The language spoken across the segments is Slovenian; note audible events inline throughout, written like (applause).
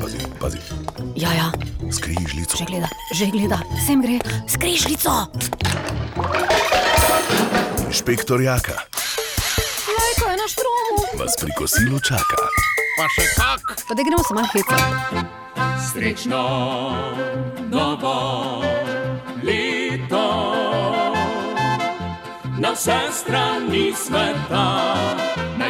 Pazi, pazi. Ja, ja, Skrižljico. že gleda, že gleda, sem gre, skrižljico. Inšpektor Jaka Lajko je na štromu. vas pri kosilu čaka. Pa še kak. Pa da gremo samo heca. Srečno novo leto, na vse strani sveta.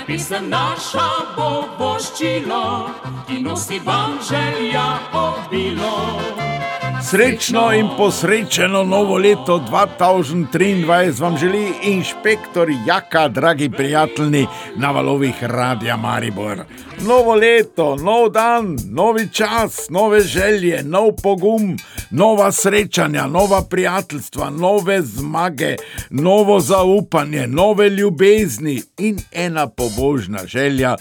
Naj pisem naša bo boščilo, ki nosi vam želja obilo. Srečno in posrečeno novo leto 2023 vam želi inšpektor Jaka, dragi prijatelji na valovih Radia Maribor. Novo leto, nov dan, novi čas, nove želje, nov pogum, nova srečanja, nova prijateljstva, nove zmage, novo zaupanje, nove ljubezni in ena pobožna želja.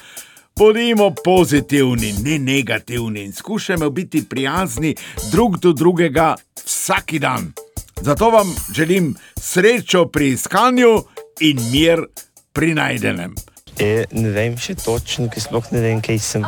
Bodimo pozitivni, ne negativni in skušajmo biti prijazni drug do drugega vsak dan. Zato vam želim srečo pri iskanju in mir pri najdenem. E, ne vem še točno, ker sploh ne vem, kaj sem.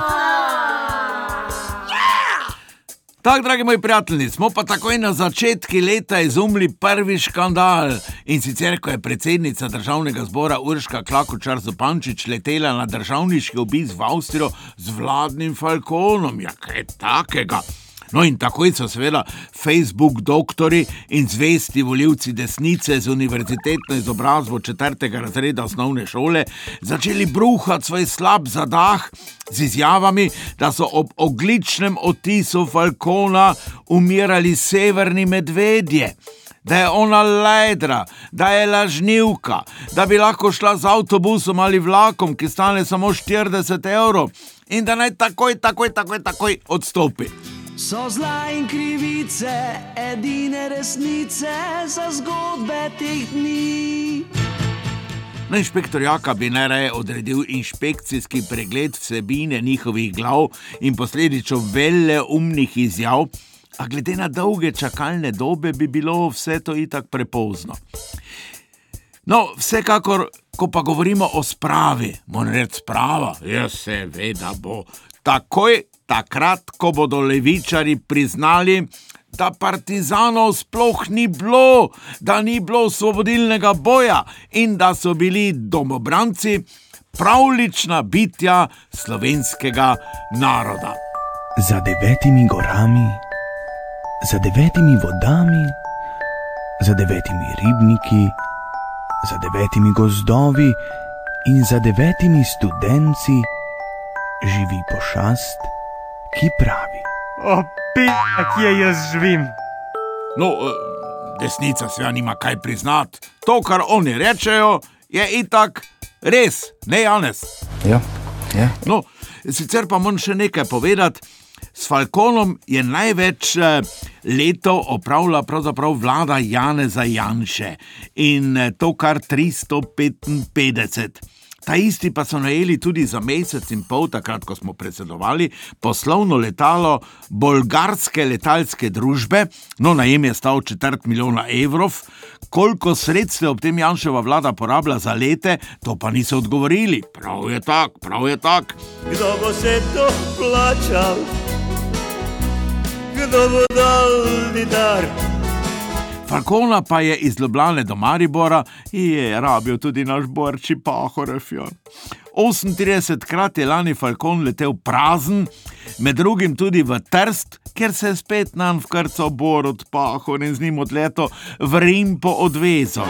Tako, dragi moji prijatelji, smo pa takoj na začetku leta izumili prvi škandal. In sicer, ko je predsednica državnega zbora Urška Klakočar Zopančič letela na državniški obisk v Avstrijo z vladnim falkonom. Ja, kaj takega. No, in takoj so seveda Facebook doktori in zvesti voljivci desnice z univerzitetno izobrazbo četrtega razreda osnovne šole začeli bruhati svoj slab zadah z izjavami, da so ob ogličnem otisu Falkona umirali severni medvedje. Da je ona ledra, da je lažnivka, da bi lahko šla z avtobusom ali vlakom, ki stane samo 40 evrov, in da naj takoj, takoj, takoj, takoj odstopi. So zla in krivice, edine resnice za zgodbe teh dni. Na inšpektorjaka bi najraje odredil inšpekcijski pregled vsebine njihovih glav in posledično vele umnih izjav, a glede na dolge čakalne dobe bi bilo vse to itak prepozno. No, vsekakor, ko pa govorimo o spravi, moram reči sprava, ja, seveda bo. Takoj, takrat, ko bodo levičari priznali, da partizanov sploh ni bilo, da ni bilo osvobodilnega boja in da so bili domobranci pravlična bitja slovenskega naroda. Za devetimi gorami, za devetimi vodami, za devetimi ribniki, za devetimi gozdovi in za devetimi studenci živi pošast, ki pravi: Opet, kje jaz živim? No, eh, desnica seveda nima kaj priznati. To, kar oni rečejo, je itak res, ne Janes. Ja, ja. No, sicer pa moram še nekaj povedati. S Falkonom je največ eh, letov opravila pravzaprav vlada Janeza Janše in eh, to kar 355. Ta isti pa so najeli tudi za mesec in pol, takrat, ko smo predsedovali, poslovno letalo bolgarske letalske družbe, no najem je stal četrt milijona evrov. Koliko sredstev ob tem Janševa vlada porablja za lete, to pa niso odgovorili. Prav je tako, prav je tako. Kdo bo se to plačal? Kdo bo dal dar? Falkona pa je iz Ljubljana do Maribora in je rabil tudi naš borči Pahoref. Ja. 38 krat je lani Falkon letel prazen, med drugim tudi v Trst, kjer se je spet nam vkrcal Borod Pahor in z njim odleto v Rim po odvezo.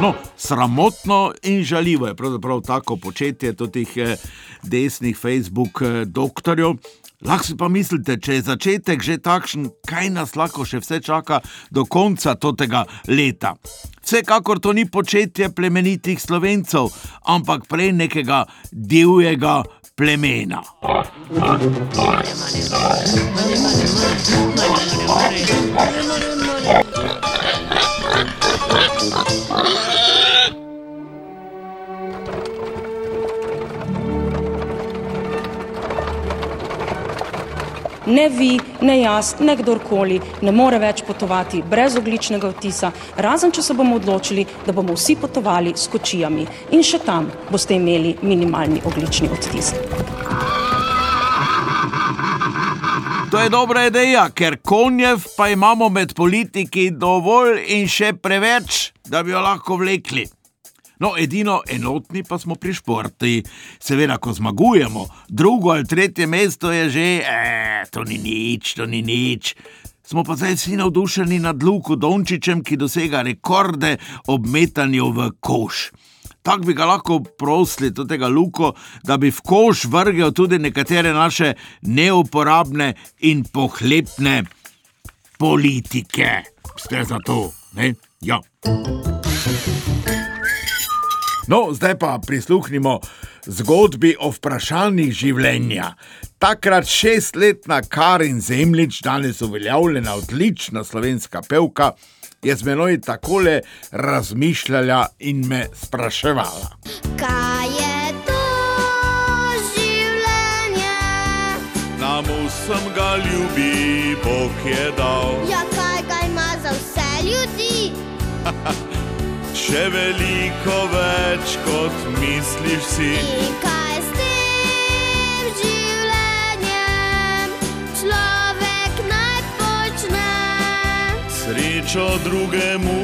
No, sramotno in žaljivo je pravzaprav tako početje teh eh, desnih Facebook eh, doktorjev. Lahko si pa mislite, če je začetek že takšen, kaj nas lahko še vse čaka do konca tega leta. Vsekakor to ni početje plemenitih slovencev, ampak prej nekega divjega plemena. Ne vi, ne jaz, ne kdorkoli ne more več potovati brez ogličnega odtisa, razen če se bomo odločili, da bomo vsi potovali s kočijami. In še tam boste imeli minimalni oglični odtis. To je dobra ideja, ker konjev pa imamo med politiki dovolj in še preveč, da bi jo lahko vlekli. No, edino enotni pa smo pri športi. Seveda, ko zmagujemo, drugo ali tretje mesto je že, eh, to ni nič, to ni nič. Smo pa zdaj vsi navdušeni nad Luko Dončičem, ki dosega rekorde ob metanju v koš. Tako bi ga lahko prosili, tudi tega Luko, da bi v koš vrgel tudi nekatere naše neuporabne in pohlepne politike. Ste za to, ne? Ja. No, zdaj pa prisluhnimo zgodbi o vprašanjih življenja. Takrat šestletna Karin Zemljič, danes uveljavljena odlična slovenska pevka, je z menoj takole razmišljala in me spraševala. Kaj je to življenje? Nam vsem ga ljubi, Bog je dal. Ja, kaj ga ima za vse ljudi? Še veliko več kot misliš si. In kaj s tem življenjem človek naj počne? Srečo drugemu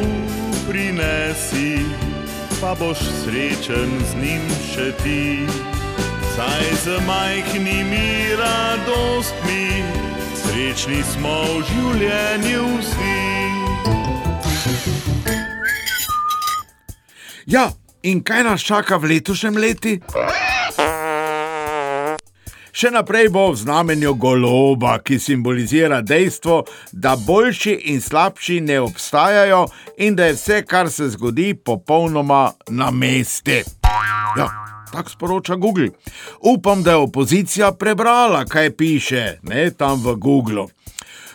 prinesi, pa boš srečen z njim še ti. Saj z majhnimi radostmi, srečni smo v življenju vsi. Ja, in kaj nas čaka v letošnjem letu? Še naprej bo v znamenju goloba, ki simbolizira dejstvo, da boljši in slabši ne obstajajo in da je vse, kar se zgodi, popolnoma na mestu. Ja, tako sporoča Google. Upam, da je opozicija prebrala, kaj piše ne, tam v Googlu.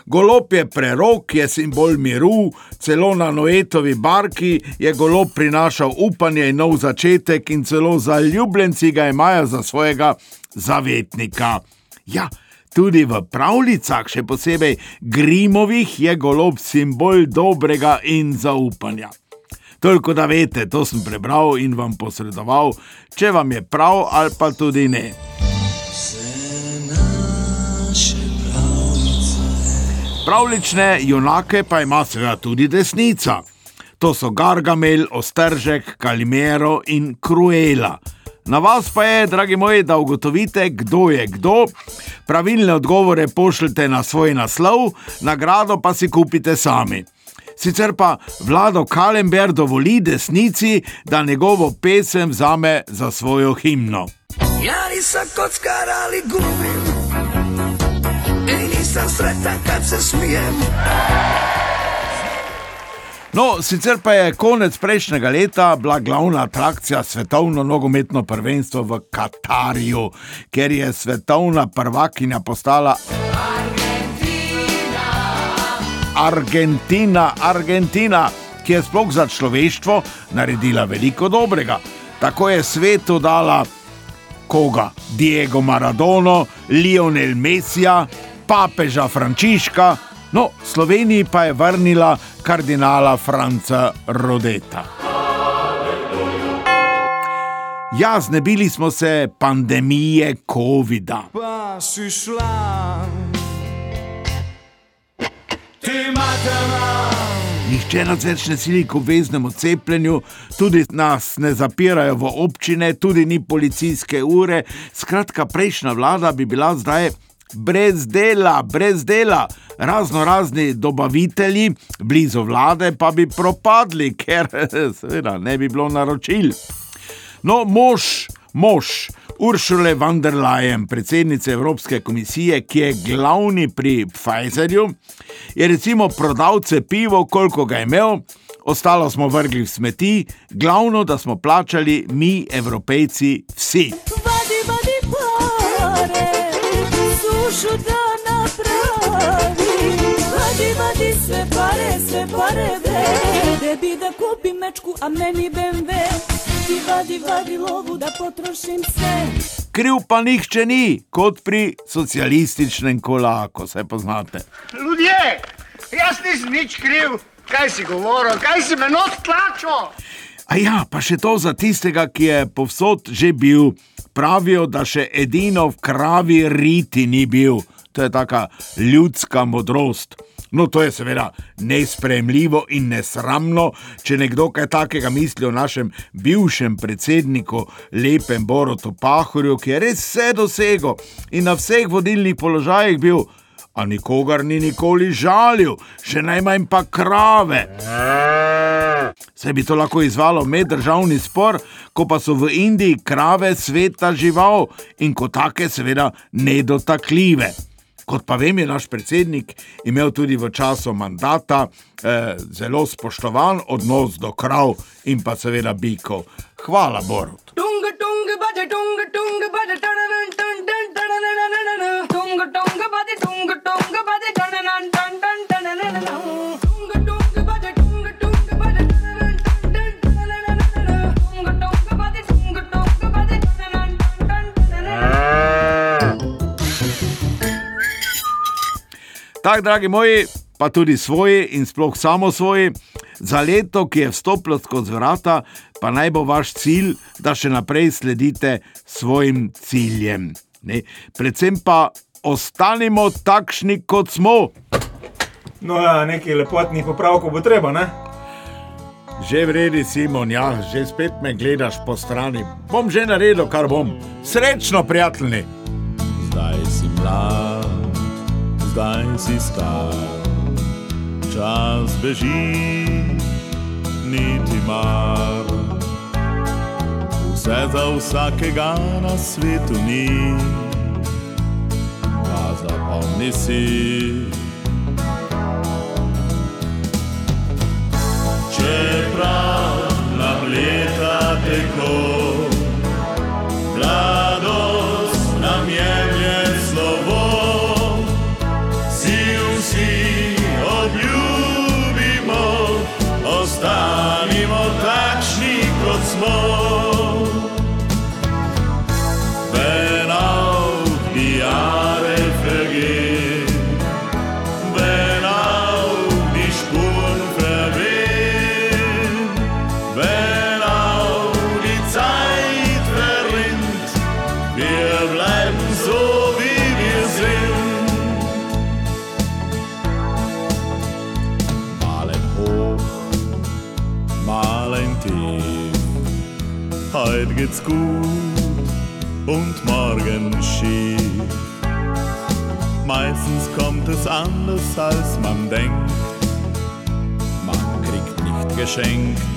Golob je prerok, je simbol miru, celo na Noetovi barki je golob prinašal upanje in nov začetek, in celo zaljubljenci ga imajo za svojega zavetnika. Ja, tudi v pravljicah, še posebej Grimovih, je golob simbol dobrega in zaupanja. Toliko da veste, to sem prebral in vam posredoval, če vam je prav ali pa tudi ne. Pravlične junake pa ima seveda tudi desnica. To so Gargamel, Ostržek, Kalimero in Kruela. Na vas pa je, dragi moji, da ugotovite, kdo je kdo. Pravilne odgovore pošljite na svoj naslov, nagrado pa si kupite sami. Sicer pa vlado Kalember dovoli desnici, da njegovo pesem vzame za svojo himno. Ja nisam kockar, ali gubim I nisam sretan kad se smijem No, sicer pa je konec prejšnjega leta bila glavna atrakcija svetovno nogometno prvenstvo v Katarju, ker je svetovna prvakinja postala Argentina, Argentina, ki je sploh za človeštvo naredila veliko dobrega. Tako je svetu dala koga? Diego Maradono, Lionel Messija, papeža Frančiška, no, Sloveniji pa je vrnila kardinala Franca Rodeta. Ja, znebili smo se pandemije COVID-a. Pa si šla Ti matema Nihče nas več ne sili k obveznemu cepljenju, tudi nas ne zapirajo v občine, tudi ni policijske ure. Skratka, prejšnja vlada bi bila zdaj brez dela, brez dela. Razno razni dobavitelji blizu vlade pa bi propadli, (laughs) ker seveda ne bi bilo naročil. No, mož, mož. Uršule von der Leyen, predsednice Evropske komisije, ki je glavni pri Pfizerju, je recimo prodal cepivo, koliko ga je imel, ostalo smo vrgli v smeti, glavno, da smo plačali mi, evropejci, vsi. Vadi, vadi sušu da napravi. Vadi, vadi sve pare, sve pare ve. Tebi da kupim mečku, a meni BMW. Ti vadi, vadi lovu da potrošim sve. Kriv pa nihče ni, kot pri socialističnem kolaku, se poznate. Ljudje, jaz nisem nič kriv, kaj si govoril, kaj si menot tlačil. A ja, pa še to za tistega, ki je povsod že bil, Pravijo, da še edino v kravi riti ni bil. To je taka ljudska modrost. No, to je seveda nespremljivo in nesramno, če nekdo kaj takega misli o našem bivšem predsedniku, lepem Borotu Pahorju, ki je res vse dosegel in na vseh vodilnih položajih bil, a nikogar ni nikoli žalil, še najmanj pa krave. Se bi to lahko izvalo meddržavni spor, ko pa so v Indiji krave sveta žival in kot take, seveda, nedotakljive. Kot pa vem, je naš predsednik imel tudi v času mandata eh, zelo spoštovan odnos do krav in pa seveda bikov. Hvala, Borut. Tunga tunga bade tunga tunga bade tananan Tako, dragi moji, pa tudi svoji in sploh samo svoji, za leto, ki je vstopilo skozi vrata, pa naj bo vaš cilj, da še naprej sledite svojim ciljem. Ne? Predvsem pa ostanimo takšni, kot smo. No, ja, nekaj lepotnih popravkov bo treba, ne? Že vredi, Simon, ja, že spet me gledaš po strani. Bom že naredil, kar bom. Srečno, prijatelji! Zdaj si star, čas beži, niti mar. Vse za vsakega na svetu ni, pa zapomni si. Geht's gut und morgen schief. Meistens kommt es anders, als man denkt. Man kriegt nicht geschenkt.